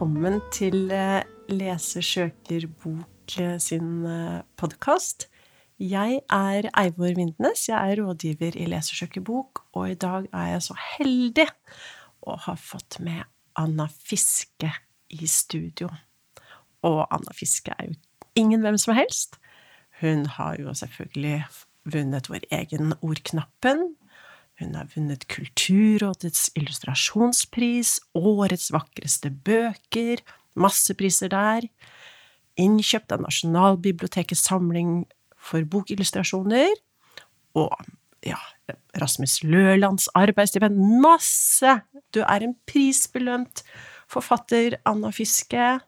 velkommen til eh, Lese søker bok eh, sin podkast. Jeg er Eivor Vindnes, jeg er rådgiver i Lese søker bok, og i dag er jeg så heldig å ha fått med Anna Fiske i studio. Og Anna Fiske er jo ingen hvem som helst. Hun har jo selvfølgelig vunnet vår egen Ordknappen, hun har vunnet Kulturrådets illustrasjonspris, Årets vakreste bøker, masse priser der, innkjøpt av Nasjonalbibliotekets samling for bokillustrasjoner, og ja, Rasmus Lølands arbeidsstipend, masse! Du er en prisbelønt forfatter, Anna Fiske,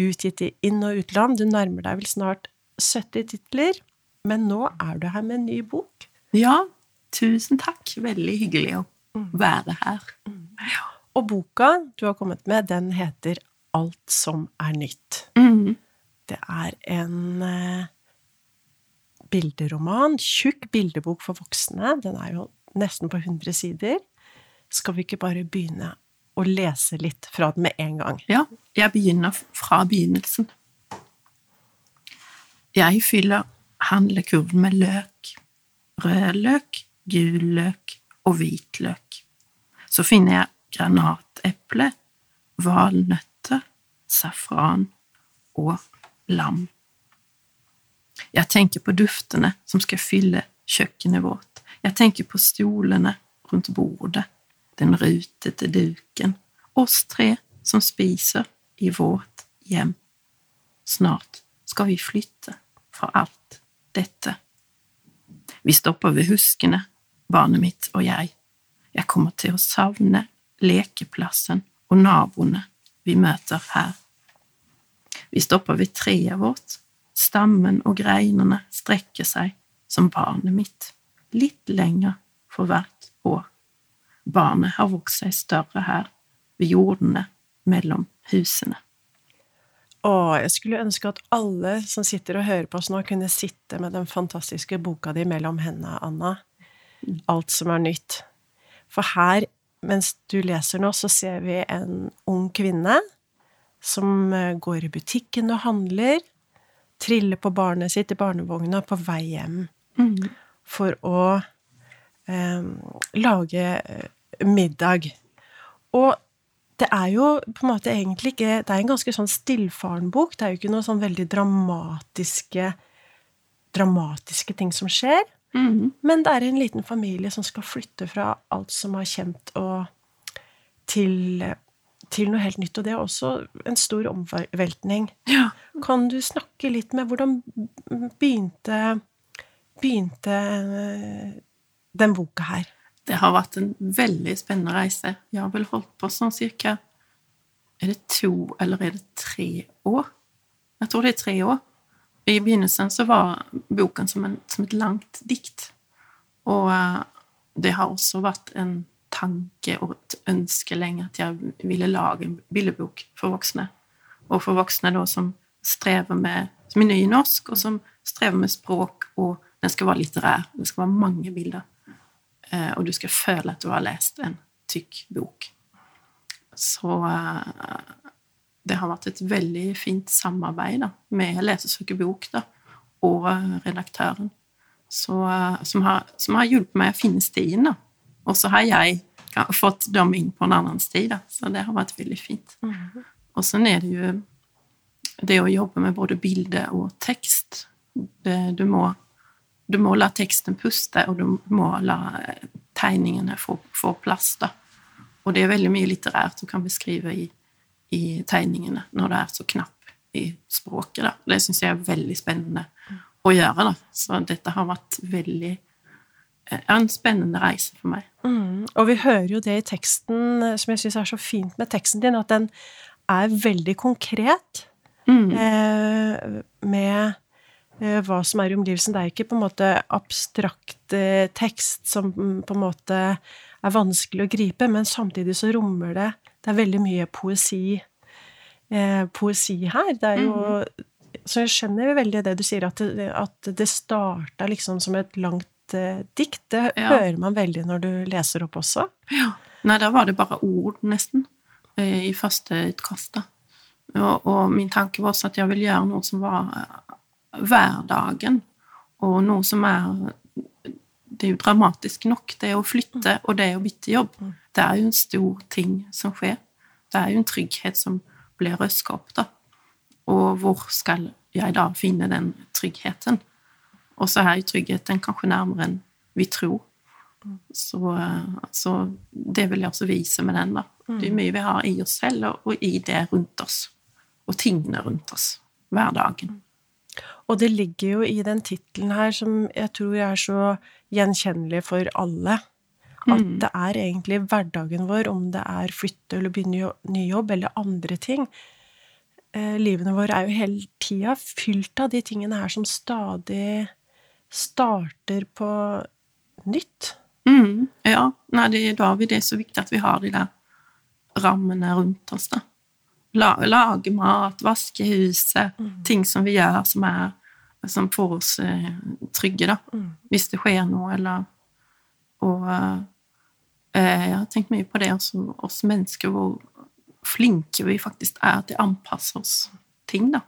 utgitt i inn- og utland, du nærmer deg vel snart 70 titler, men nå er du her med en ny bok. Ja, Tusen takk. Veldig hyggelig å være her. Ja. Og boka du har kommet med, den heter Alt som er nytt. Mm. Det er en eh, bilderoman, tjukk bildebok for voksne. Den er jo nesten på 100 sider. Skal vi ikke bare begynne å lese litt fra den med en gang? Ja, jeg begynner fra begynnelsen. Jeg fyller handlekurven med løk. Rød løk, gul løk og hvitløk. Så finner jeg granateple, valnøtter, safran og lam. Jeg tenker på duftene som skal fylle kjøkkenet vårt. Jeg tenker på stolene rundt bordet, den rutete duken, oss tre som spiser i vårt hjem. Snart skal vi flytte fra alt dette. Vi stopper ved huskene barnet mitt og jeg. Jeg kommer til å savne lekeplassen og naboene vi møter her. Vi stopper ved treet vårt, stammen og greinene strekker seg som barnet mitt, litt lenger for hvert år. Barnet har vokst seg større her, ved jordene mellom husene. Å, jeg skulle ønske at alle som sitter og hører på oss nå, kunne sitte med den fantastiske boka di mellom hendene, Anna alt som er nytt. For her, mens du leser nå, så ser vi en ung kvinne som eh, går i butikken og handler, triller på barnet sitt i barnevogna på vei hjem mm. for å eh, lage eh, middag. Og det er jo på en måte egentlig ikke Det er en ganske sånn stillfaren bok. Det er jo ikke noe sånn veldig dramatiske dramatiske ting som skjer. Mm. Men det er en liten familie som skal flytte fra alt som har kjent, og til, til noe helt nytt. Og det er også en stor omveltning. Ja. Kan du snakke litt med hvordan begynte, begynte eh, den boka her? Det har vært en veldig spennende reise. Jeg har vel holdt på sånn cirka Er det to eller er det tre år? Jeg tror det er tre år. I begynnelsen så var boken som, en, som et langt dikt. Og uh, det har også vært en tanke og et ønske lenge at jeg ville lage en bildebok for voksne. Og for voksne da som strever med som er ny i norsk, og som strever med språk, og den skal være litterær. Det skal være mange bilder. Uh, og du skal føle at du har lest en tykk bok. Så uh, det har vært et veldig fint samarbeid da, med Lesesøkerbok da, og redaktøren, så, som, har, som, har, hjulpet meg å finne stien. da. Og så har jeg fått dem inn på en annen sti, da, så det har vært veldig fint. Mm. Og så er det jo det å jobbe med både bilde og tekst. Det, du, må, du må la teksten puste, og du må la tegningene få, få plass. da. Og det er veldig mye litterært du kan beskrive i i tegningene når det er så knapp i språket. Da. Det syns jeg er veldig spennende å gjøre. Da. Så dette har vært veldig eh, en spennende reise for meg. Mm. Og vi hører jo det i teksten, som jeg syns er så fint med teksten din, at den er veldig konkret mm. eh, med eh, hva som er i omgivelsen. Det er ikke på en måte abstrakt eh, tekst som mm, på en måte er vanskelig å gripe, men samtidig så rommer det det er veldig mye poesi, eh, poesi her. Det er jo mm. Så jeg skjønner veldig det du sier, at det, at det starta liksom som et langt eh, dikt. Det ja. hører man veldig når du leser opp også. Ja. Nei, da var det bare ord, nesten. eh, i første utkast. da. Og, og min tanke var også at jeg ville gjøre noe som var eh, hverdagen, og noe som er Det er jo dramatisk nok, det å flytte, og det å bytte jobb. Det er jo en stor ting som skjer. Det er jo en trygghet som blir røska opp, da. Og hvor skal jeg da finne den tryggheten? Og så er jo tryggheten kanskje nærmere enn vi tror. Så, så, det vil jeg også vise med den. da. Det er mye vi har i oss selv og, og i det rundt oss. Og tingene rundt oss. Hverdagen. Og det ligger jo i den tittelen her som jeg tror er så gjenkjennelig for alle. At det er egentlig hverdagen vår, om det er flytte eller begynne ny jobb eller andre ting. Eh, livene våre er jo hele tida fylt av de tingene her som stadig starter på nytt. Mm, ja, nei, det, da er det så viktig at vi har de der rammene rundt oss, da. Lage mat, vaske huset, ting som vi gjør som, er, som får oss eh, trygge, da. Hvis det skjer noe, eller Og eh, jeg har tenkt mye på det også, oss mennesker, hvor flinke vi faktisk er til å anpasse oss ting, da.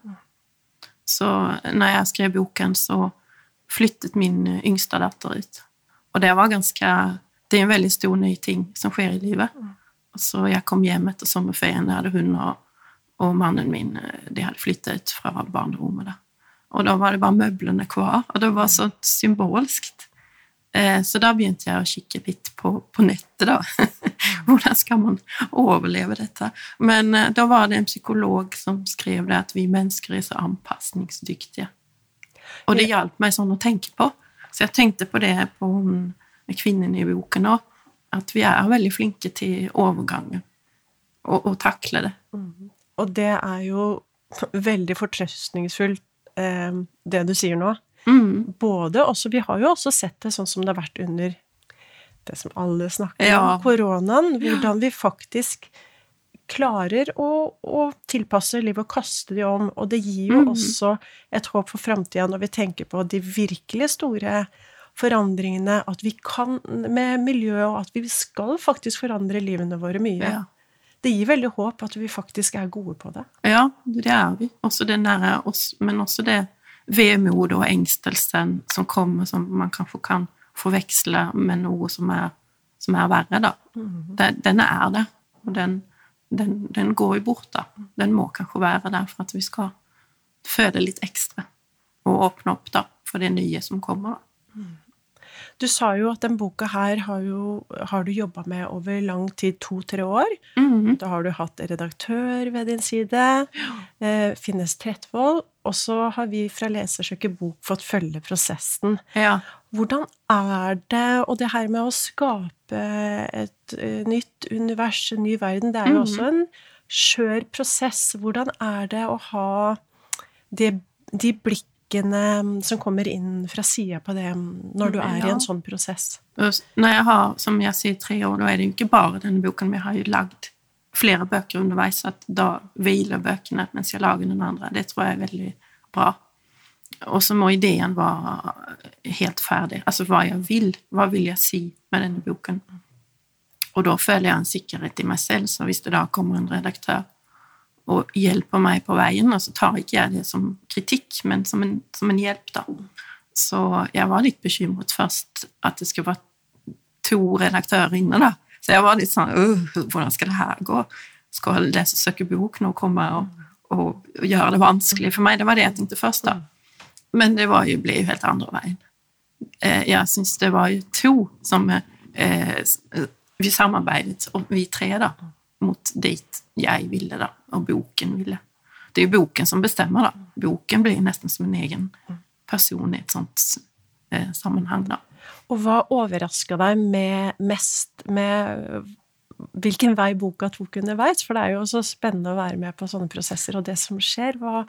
Så når jeg skrev boken, så flyttet min yngste datter ut. Og det var ganske Det er en veldig stor ny ting som skjer i livet. Så jeg kom hjem etter sommerferien, der hadde hun og, og mannen min de hadde flyttet ut fra barnerommet. da. Og da var det bare møblene kvar, og det var så symbolsk. Eh, så da begynte jeg å kikke litt på, på nettet, da. Hvordan skal man overleve dette? Men eh, da var det en psykolog som skrev det at vi mennesker er så anpasningsdyktige. Og det hjalp meg sånn å tenke på. Så jeg tenkte på det på kvinnen i boken òg, at vi er veldig flinke til overgangen og, og takle det. Mm. Og det er jo veldig fortrøstningsfullt, eh, det du sier nå. Mm. Både også Vi har jo også sett det sånn som det har vært under det som alle snakker Ja. om, koronaen. Hvordan vi faktisk klarer å, å tilpasse livet og kaste det om. Og det gir jo mm. også et håp for framtida når vi tenker på de virkelig store forandringene at vi kan med miljøet, og at vi skal faktisk forandre livene våre mye. Ja. Det gir veldig håp at vi faktisk er gode på det. Ja, det er vi. Også det nære oss- men også det vemodet og engstelsen som kommer, som man kanskje kan forveksle med noe som er, som er verre, da. Den, den er det, og den, den, den går jo bort, da. Den må kanskje være der for at vi skal føde litt ekstra og åpne opp da, for det nye som kommer. da. Du sa jo at den boka her har, jo, har du jobba med over lang tid, to-tre år. Mhm. Da har du hatt redaktør ved din side, eh, Finnes Trettvoll, og så har vi fra Lesersøker Bok fått følge prosessen. Ja. Hvordan er det, og det her med å skape et eh, nytt univers, en ny verden, det er jo Mhm. også en skjør prosess. Hvordan er det å ha det, de blikkene som kommer inn fra sida på det, når du er i en sånn prosess? Når jeg har, som jeg sier, tre år, da er det jo ikke bare denne boken, vi har lagd flere bøker underveis, at da hviler bøkene mens jeg lager den andre. Det tror jeg er veldig bra. Og så må ideen være helt ferdig. Altså hva jeg vil. Hva vil jeg si med denne boken? Og da føler jeg en sikkerhet i meg selv, så hvis det da kommer en redaktør og hjelper meg på veien, og så tar ikke jeg det som kritikk, men som en, som en hjelp, da. Så jeg var litt bekymret først at det skulle være to redaktører inne, da. Så jeg var litt sånn Hvordan skal det her gå? Skal Lesersøker bok nå komme og, og, gjøre det vanskelig for meg? Det var det jeg tenkte først, da. Men det jo, ble jo helt andre veien. Eh, jeg syns det var jo to som eh, Vi samarbeidet, og vi tre, da, mot dit jeg ville, da, og boken ville. Det er jo boken som bestemmer, da. Boken blir nesten som en egen person i et sånt eh, sammenheng, da. Og hva overraska deg med mest med hvilken vei boka tok underveis? For det er jo så spennende å være med på sånne prosesser og det som skjer. Hva,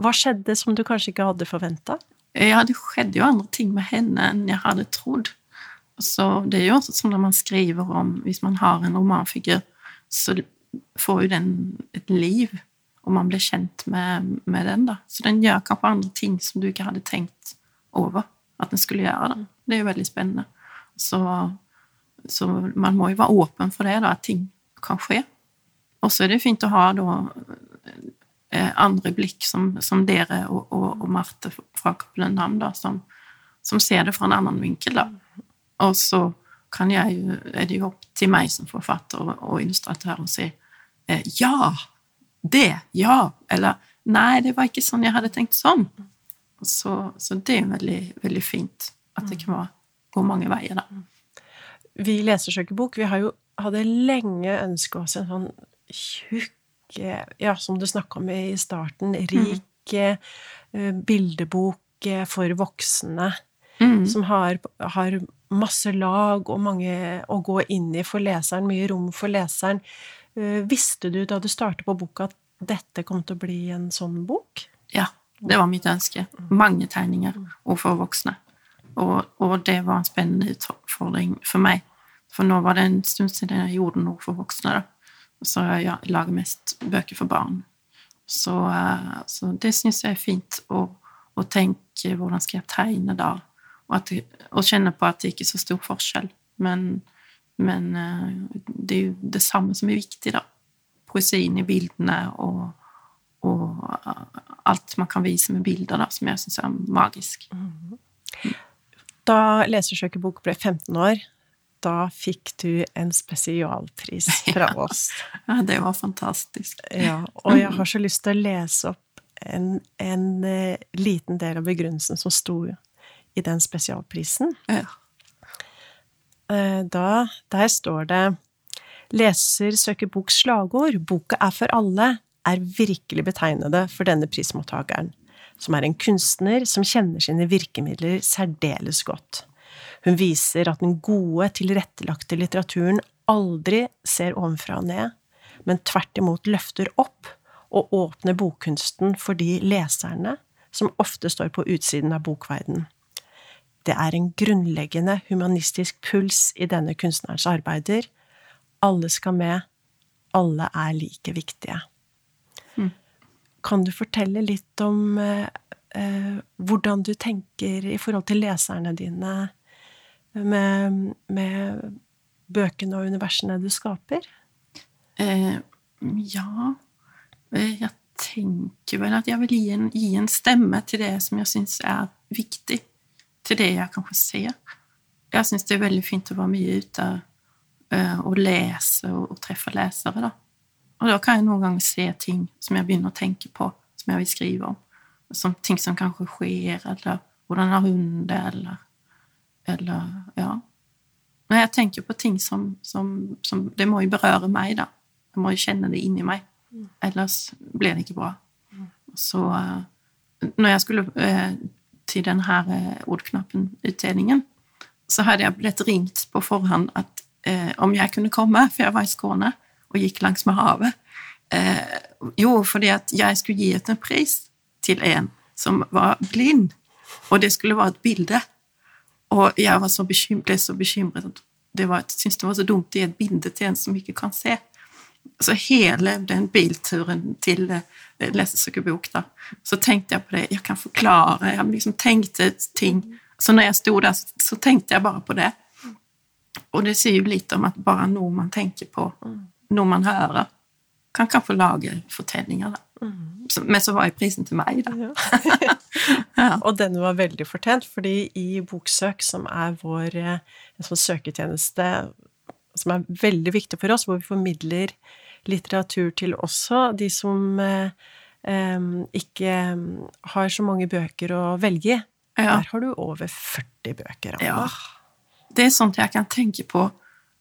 hva skjedde som du kanskje ikke hadde forventa? Ja, det skjedde jo andre ting med henne enn jeg hadde trodd. Så det er jo også som når man skriver om Hvis man har en romanfigur, så får jo den et liv, og man blir kjent med, med den, da. Så den gjør kanskje andre ting som du ikke hadde tenkt over at den skulle gjøre. da. Det er jo veldig spennende. Så, så man må jo være åpen for det, da, at ting kan skje. Og så er det fint å ha da eh, andre blikk som, som dere og, og, og Marte fra Cappelen Dam, da, som, som ser det fra en annen vinkel, da. Og så kan jeg jo, er det jo opp til meg som forfatter og, og illustratør å si eh, ja, det, ja, eller nei, det var ikke sånn jeg hadde tenkt sånn. Så, så det er veldig, veldig fint at det kan gå mange veier, da. Vi i Lesersøkerbok vi har jo hadde lenge ønsket oss en sånn tjukk Ja, som du snakka om i starten, rik mm. bildebok for voksne. Mm. Som har, har, masse lag og mange å gå inn i for leseren, mye rom for leseren. Visste du da du startet på boka at dette kom til å bli en sånn bok? Ja, det var mitt ønske. Mange tegninger, og for voksne. Og, og, det var en spennende utfordring for meg. For nå var det en stund siden jeg gjorde noe for voksne. da. Så jeg lager mest bøker for barn. Så, eh, så det syns jeg er fint å, å, tenke hvordan skal jeg tegne da? Og, at, og, kjenne på at det ikke er så stor forskjell. Men, men eh, det er jo det samme som er viktig, da. Poesien i bildene og, og alt man kan vise med bilder, da, som jeg syns er magisk. Mm. Da Lesersøkerbok ble 15 år, da fikk du en spesialpris fra oss. Ja, det var fantastisk. Ja, og jeg har så lyst til å lese opp en, en uh, liten del av begrunnelsen som sto i den spesialprisen. Ja. Uh, da, der står det Leser søker boks slagord 'Boka er for alle' er virkelig betegnende for denne prismottakeren som er en kunstner som kjenner sine virkemidler særdeles godt. Hun viser at den gode, tilrettelagte litteraturen aldri ser ovenfra og ned, men tvert imot løfter opp og åpner bokkunsten for de leserne som ofte står på utsiden av bokverden. Det er en grunnleggende humanistisk puls i denne kunstnerens arbeider. Alle skal med, alle er like viktige. Kan du fortelle litt om eh, eh, hvordan du tenker i forhold til leserne dine med, med bøkene og universene du skaper? Eh, ja eh, Jeg tenker vel at jeg vil gi en, gi en stemme til det som jeg syns er viktig. Til det jeg kanskje ser. Jeg syns det er veldig fint å være mye ute uh, og lese og, og treffe lesere, da. Og da kan jeg noen ganger se ting som jeg begynner å tenke på, som jeg vil skrive om. Som ting som kanskje skjer, eller hvordan har hun det, eller Eller Ja. Når jeg tenker på ting som, som, som Det må jo berøre meg, da. Jeg må jo kjenne det inni meg. Ellers blir det ikke bra. Så eh, når jeg skulle eh, til denne eh, ordknappen-utdelingen, så hadde jeg blitt ringt på forhånd at om jeg kunne komme, for jeg var i Skåne og gikk langs med havet. Eh, jo, fordi at jeg skulle gi et en pris til en som var blind, og det skulle være et bilde. Og jeg så ble så bekymret det var, syntes det var så dumt å gi et bilde til en som ikke kan se. Så hele den bilturen til eh, lesesøkerbok, da, så tenkte jeg på det. Jeg kan forklare. Jeg liksom tenkte ting. Så når jeg sto der, så tenkte jeg bare på det. Og det sier jo litt om at bare noe man tenker på noe man hører, kan kanskje lage fortellinger. Da. Mm. Men så var jo prisen til meg, da. Ja. ja. Og den var veldig fortjent, fordi i Boksøk, som er vår sånn søketjeneste som er veldig viktig for oss, hvor vi formidler litteratur til også de som eh, ikke har så mange bøker å velge i. Ja. Der har du over 40 bøker. Anna. Ja. Det er sånt jeg kan tenke på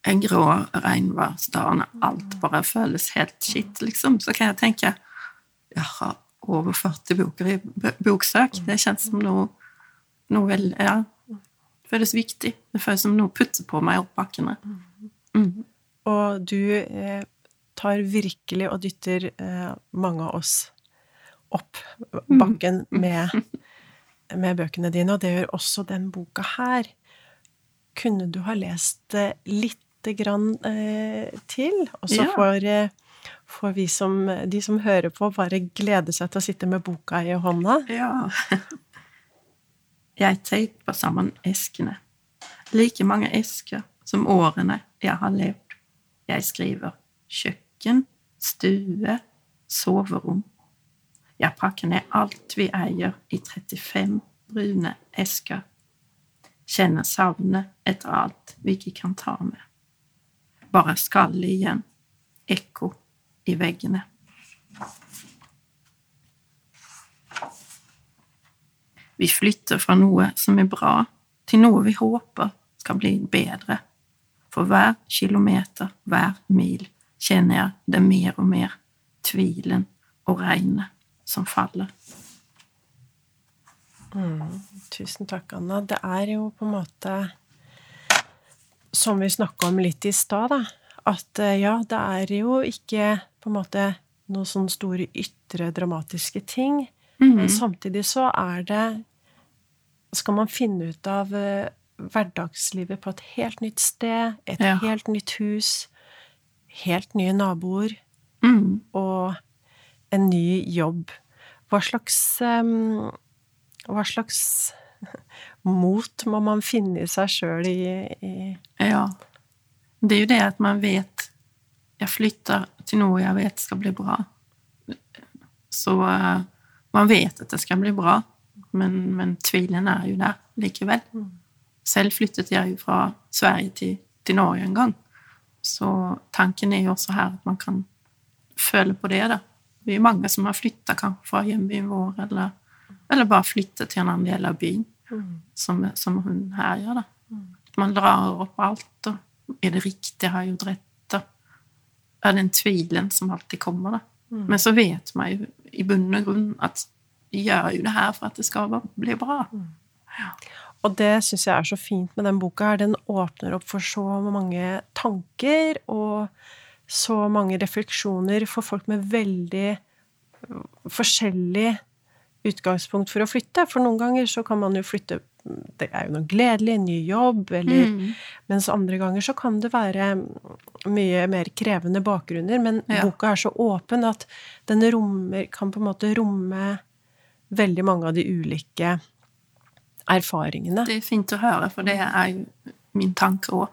en grå regnværsdag når alt bare føles helt skitt, liksom, så kan jeg tenke jeg har over 40 boker i boksøk. Det kjennes som noe, noe vel, Ja. Det føles viktig. Det føles som noe putter på meg opp bakkene. Mm. Og du eh, tar virkelig og dytter eh, mange av oss opp bakken mm. med, med bøkene dine, og det gjør også den boka her. Kunne du ha lest litt grann eh, til. Og så ja. får, eh, får, vi som, de som hører på, bare glede seg til å sitte med boka i hånda. Ja. Jeg teiper sammen eskene. Like mange esker som årene jeg har levd. Jeg skriver kjøkken, stue, soverom. Jeg pakker ned alt vi eier i 35 brune esker. Kjenner savnet etter alt vi ikke kan ta med. Bare skallet igjen, ekko i veggene. Vi flytter fra noe som er bra, til noe vi håper skal bli bedre. For hver kilometer, hver mil, kjenner jeg det mer og mer, tvilen og regnet som faller. Mm, tusen takk, Anna. Det er jo på en måte Som vi snakka om litt i stad. At eh, ja, det er jo ikke på en måte noen sånne store ytre dramatiske ting. Mm. Men samtidig så er det Skal man finne ut av eh, hverdagslivet på et helt nytt sted, et Ja. helt nytt hus, helt nye naboer Mm. og en ny jobb. Hva slags em, Hva slags mot må man finne i seg sjøl i, i Ja. Det er jo det at man vet Jeg flytter til noe jeg vet skal bli bra. Så uh, man vet at det skal bli bra, men, men tvilen er jo der likevel. Selv flyttet jeg jo fra Sverige til, til Norge en gang. Så tanken er jo også her at man kan føle på det. da. Vi er mange som har flytta fra hjembyen vår, eller, eller bare flytte til en annen del av byen, som, som hun her gjør. da. Man drar opp alt, og er det riktig, har jeg gjort rett? det Er den tvilen som alltid kommer, da. Men så vet man jo i bunn og grunn at de gjør jo det her for at det skal bli bra. Og det syns jeg er så fint med den boka. her. Den åpner opp for så mange tanker og så mange refleksjoner for folk med veldig forskjellig utgangspunkt for å flytte. For noen ganger så kan man jo flytte Det er jo noe gledelig, en ny jobb, eller Mm. Mens andre ganger så kan det være mye mer krevende bakgrunner. Men Ja. boka er så åpen at den rommer, kan på en måte romme veldig mange av de ulike erfaringene. Det er fint å høre, for det er jo min tanke òg.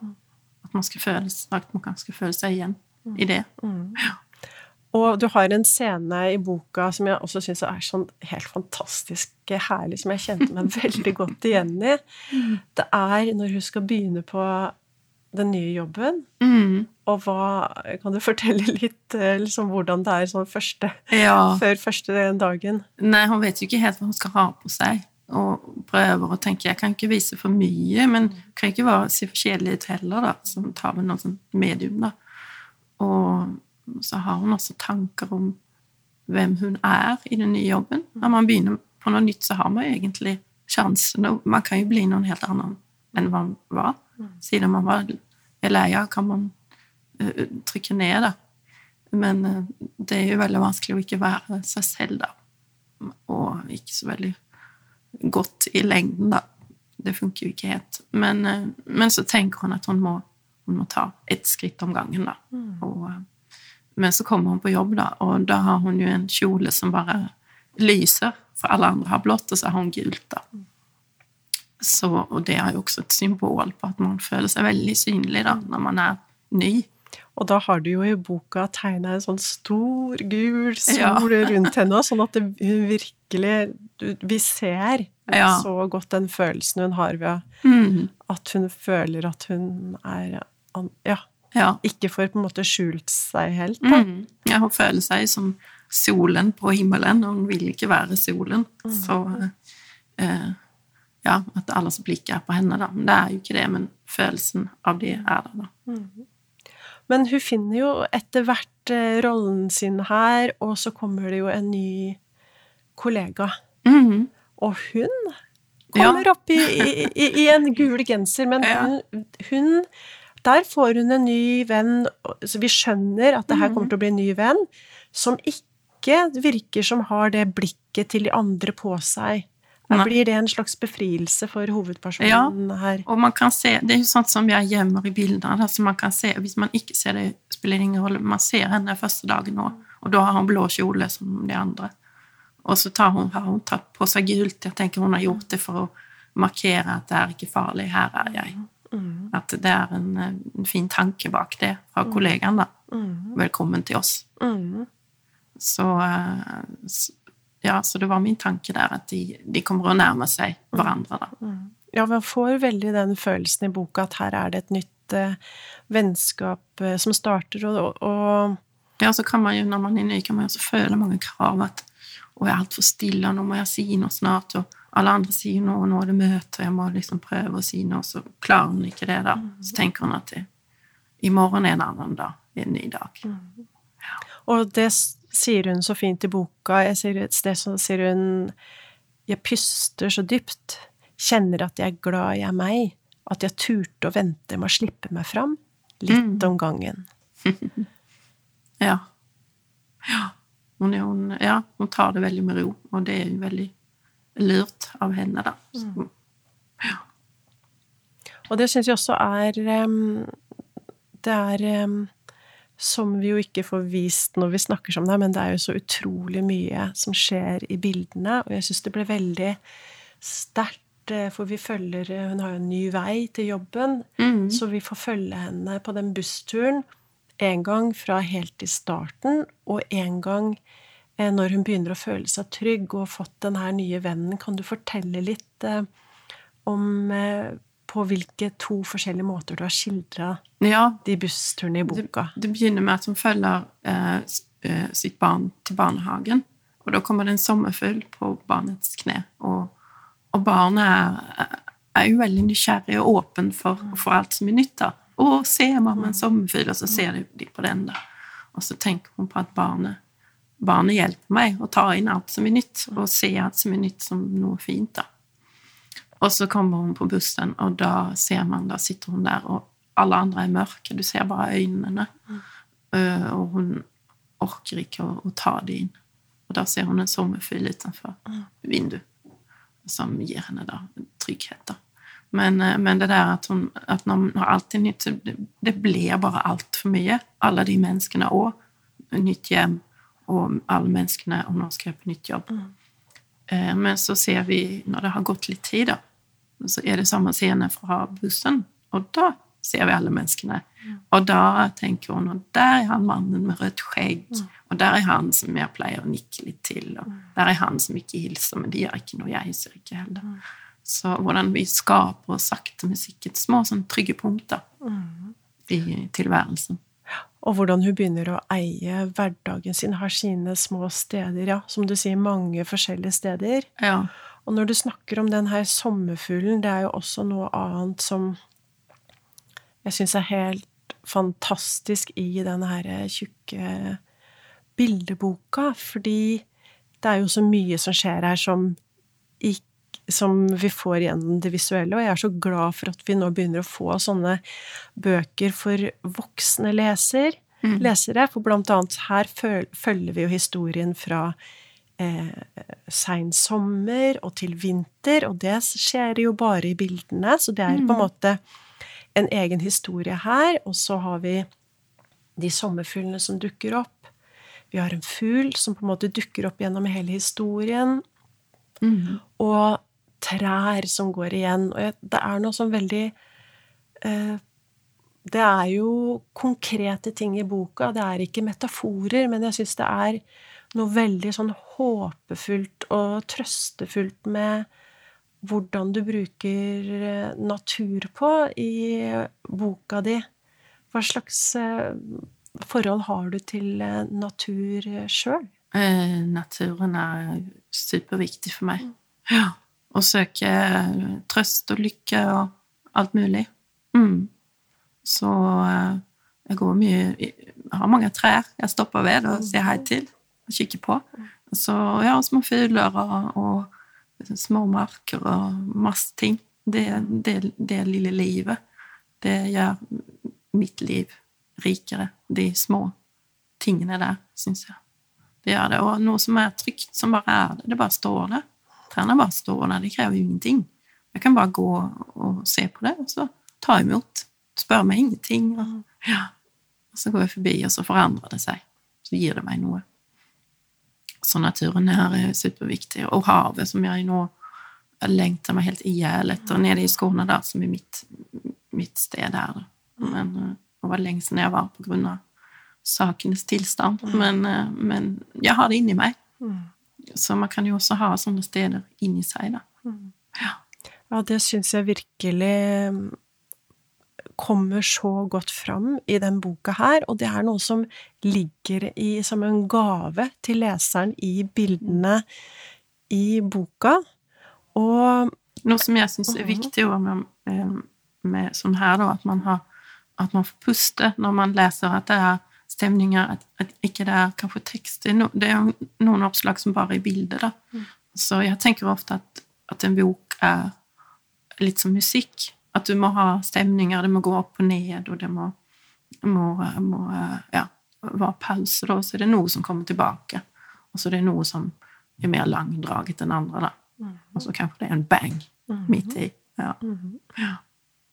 At man skal føle, at man skal føle seg igjen i det. Og du har en scene i boka som jeg også syns er sånn helt fantastisk herlig, som jeg kjente meg veldig godt igjen i. Det er når hun skal begynne på den nye jobben. Mm. Og hva Kan du fortelle litt eh, liksom, hvordan det er sånn første, Ja. før første dagen? Nei, hun vet jo ikke helt hva hun skal ha på seg. Og prøver å tenke Jeg kan ikke vise for mye, men kan ikke være, se for kjedelig ut heller, da. Så hun tar vel noe sånt medium, da. Og så har hun også tanker om hvem hun er i den nye jobben. Når man begynner på noe nytt, så har man egentlig sjansen. Man kan jo bli noen helt annen enn man var. Siden man var lei av, kan man uh, trykke ned, da. Men uh, det er jo veldig vanskelig å ikke være seg selv, da. Og ikke så veldig godt i lengden, da. Det funker jo ikke helt. Men, uh, men så tenker hun at hun må, hun må ta ett skritt om gangen, da. Og, eh, men så kommer hun på jobb, da, og da har hun jo en kjole som bare lyser, for alle andre har blått, og så har hun gult, da. Så, og det er jo også et symbol på at man føler seg veldig synlig da, når man er ny. Og da har du jo i boka tegna en sånn stor, gul sol Ja. rundt henne, sånn at hun virkelig Vi ser Ja. så godt den følelsen hun har ved Mm. at hun føler at hun er Ja, Ja. ikke får på en måte skjult seg helt. Mm. ja. Hun føler seg som solen på himmelen, og hun vil ikke være solen. Så eh, ja, at alles blikk er på henne, da. Men det er jo ikke det, men følelsen av det er der, da. Men hun finner jo etter hvert eh, rollen sin her, og så kommer det jo en ny kollega. Mm. Og hun kommer opp i, i, i, i en gul genser, men Ja. hun, hun Der får hun en ny venn, så vi skjønner at det her kommer til å bli en ny venn, som ikke virker som har det blikket til de andre på seg. Da Blir det en slags befrielse for hovedpersonen her? Og man kan se, det er jo sånt som jeg gjemmer i bildene, Altså man kan se, hvis man ikke ser det, spiller det ingen rolle, man ser henne første dagen nå, og da har hun blå kjole som de andre. Og så tar hun, har hun tatt på seg gult, jeg tenker hun har gjort det for å markere at det er ikke farlig, her er jeg. At det er en, en, fin tanke bak det fra mm. kollegaen, da. Mm. Velkommen til oss. Mm. Så, ja, så det var min tanke der, at de, de kommer å nærme seg hverandre, da. Ja, man får veldig den følelsen i boka at her er det et nytt uh, vennskap uh, som starter, og, og, Ja, så kan man jo, når man er ny, kan man jo også føle mange krav. At 'Å, jeg er altfor stille, nå må jeg si noe snart', og alle andre sier noe, og 'nå er det møte', og jeg må liksom prøve å si noe, så klarer hun ikke det, da. Så tenker hun at det, i morgen er en annen dag. En ny dag. Ja. Og det sier hun så fint i boka. Jeg sier et sted så sier hun 'Jeg puster så dypt' kjenner at jeg er glad i meg, at jeg turte å vente med å slippe meg fram, litt mm. om gangen. ja. Ja. Hun, hun, ja. hun, tar det veldig med ro, og det er jo veldig lurt av henne, da. Mm. Ja. Og det syns jeg også er Det er som vi jo ikke får vist når vi snakker som det, men det er jo så utrolig mye som skjer i bildene, og jeg syns det ble veldig sterkt Eh, for vi følger eh, Hun har jo en ny vei til jobben, mm. så vi får følge henne på den bussturen en gang fra helt i starten, og en gang når hun begynner å føle seg trygg og har fått den her nye vennen. Kan du fortelle litt eh, om eh, på hvilke to forskjellige måter du har skildra ja. de bussturene i boka? Det, det, begynner med at hun følger eh, sitt barn til barnehagen. Og da kommer det en sommerfugl på barnets kne. og og barnet er, er, jo veldig nysgjerrig og åpen for, for alt som er nytt. da. 'Å, se, mamma, en sommerfugl.' Og så ser de på den, da. Og så tenker hun på at barnet, barnet hjelper meg å ta inn alt som er nytt, og se alt som er nytt, som noe fint. da. Og så kommer hun på bussen, og da ser man, da sitter hun der, og alle andre er mørke. Du ser bare øynene. Uh, og hun orker ikke å, å, ta det inn. Og da ser hun en sommerfugl utenfor vinduet som gir henne da trygghet. Da. Men, eh, men, det der at, hun, at når, når alt er nytt, det, det blir bare altfor mye. Alle de menneskene òg. Nytt hjem, og alle menneskene, og nå skal på nytt jobb. Mm. Eh, men så ser vi, når det har gått litt tid, da, så er det samme scene fra bussen. Og da ser vi alle menneskene. Mm. Og da tenker hun og der er han mannen med rødt skjegg. Mm. Og der er han som jeg pleier å nikke litt til. Og mm. der er han som ikke hilser, men det gjør ikke noe, jeg hilser ikke heller. Mm. Så hvordan vi skaper sakte, men sikkert små sånn trygge punkter mm. i tilværelsen. Og hvordan hun begynner å eie hverdagen sin, har sine små steder, ja, som du sier, mange forskjellige steder. Ja. Og når du snakker om den her sommerfuglen, det er jo også noe annet som jeg syns er helt fantastisk i denne her tjukke bildeboka, fordi det er jo så mye som skjer her som, som vi får gjennom det visuelle, og jeg er så glad for at vi nå begynner å få sånne bøker for voksne leser, mm. lesere, for blant annet her følger vi jo historien fra eh, sein sommer og til vinter, og det skjer jo bare i bildene, så det er på en mm. måte en egen historie her, og så har vi de sommerfuglene som dukker opp, vi har en fugl som på en måte dukker opp gjennom hele historien. Mm. Og trær som går igjen. Og det er noe sånn veldig eh, Det er jo konkrete ting i boka. Det er ikke metaforer, men jeg syns det er noe veldig sånn håpefullt og trøstefullt med hvordan du bruker eh, natur på i boka di. Hva slags eh, forhold har du til natur sjøl? Eh, naturen er superviktig for meg. Ja. Å søke trøst og lykke og alt mulig. Mm. Så eh, jeg går mye Jeg har mange trær jeg stopper ved og sier hei til og kikker på. Så ja, små fugler og, og små marker og masse ting. Det, det, det lille livet, det gjør mitt liv rikere, de små tingene der, syns jeg. Det gjør det. Og noe som er trygt, som bare er det. Det bare står der. Trærne bare står der. De krever ingenting. Jeg kan bare gå og se på det, og så ta imot. Spør meg ingenting. Og, ja. og så går jeg forbi, og så forandrer det seg. Så gir det meg noe. Så naturen her er superviktig. Og havet, som jeg nå jeg lengter meg helt i hjel etter, nede i Skåne der, som er mitt, mitt sted her. Men eh, det var lenge siden jeg var på grunn av sakenes tilstand. Men, eh, men jeg har det inni meg. Så man kan jo også ha sånne steder inni seg, da. Ja. Ja, det syns jeg virkelig mm, kommer så godt fram i den boka her, og det er noe som ligger i, som en gave til leseren i bildene i boka. Og Noe som jeg syns er viktig også med, eh, med sånn her, da, at man, har, at man får puste når man leser, at det er stemninger, at, at ikke det er kanskje tekst. Det er, no, det er jo noen oppslag som bare er bilder, da. Så jeg tenker ofte at, at en bok er litt som musikk. At du må ha stemninger, det må gå opp og ned, og det må, må, må ja, være pause, da. Så er det noe som kommer tilbake. Og så er det noe som er mer langdraget enn andre, da. Og så kanskje det er en bang midt i. Ja. ja.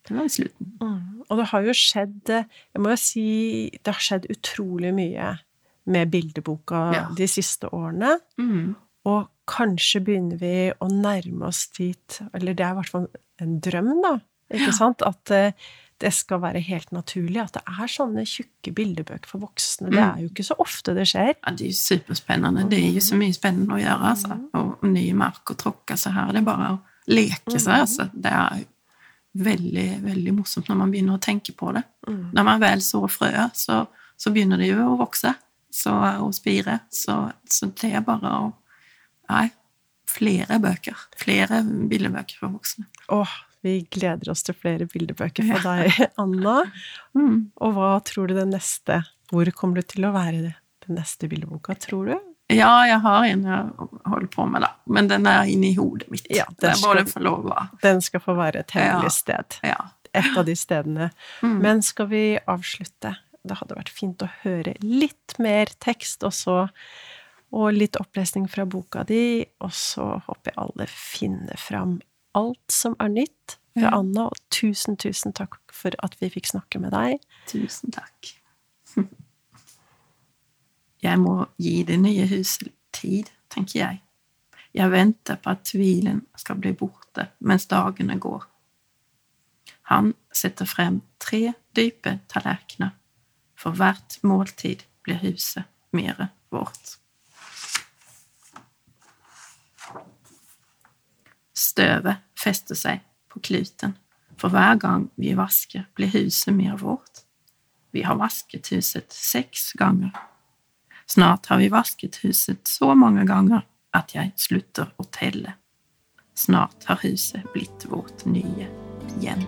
Det var slutten. Mm. Og det har jo skjedd Jeg må jo si det har skjedd utrolig mye med bildeboka Ja. de siste årene. Mm. Og kanskje begynner vi å nærme oss dit Eller det er i hvert fall en drøm, da. Ikke Ja. sant? At eh, det skal være helt naturlig at det er sånne tjukke bildebøker for voksne. Det Mm. er jo ikke så ofte det skjer. Ja, det er jo superspennende. Det er jo så mye spennende å gjøre, altså. Og, nye ny mark å tråkke seg her. Det er bare å leke seg, altså. Det er veldig, veldig morsomt når man begynner å tenke på det. Når man vel sår frøet, så, så begynner det jo å vokse så, og spire. Så, så det er bare å Nei, flere bøker. Flere bildebøker for voksne. Åh, vi gleder oss til flere bildebøker fra deg, Anna. Mm. Og hva tror du den neste Hvor kommer du til å være det? Den neste bildeboka, tror du? Ja, jeg har en jeg holder på med, da. Men den er inni hodet mitt. Ja, den skal- få lov å. Den skal få være et hemmelig Ja. sted. Ja. Et av de stedene. Men skal vi avslutte? Det hadde vært fint å høre litt mer tekst også, og litt opplesning fra boka di, og så håper jeg alle finner fram alt som er nytt fra Ja. Anna, og tusen, tusen takk for at vi fikk snakke med deg. Tusen takk. Jeg må gi det nye huset tid, tenker jeg. Jeg venter på at tvilen skal bli borte mens dagene går. Han setter frem tre dype tallerkener. For hvert måltid blir huset mere vårt. Støvet fester seg på kluten. For hver gang vi vasker, blir huset mer vårt. Vi har vasket huset seks ganger. Snart har vi vasket huset så mange ganger at jeg slutter å telle. Snart har huset blitt vårt nye hjem.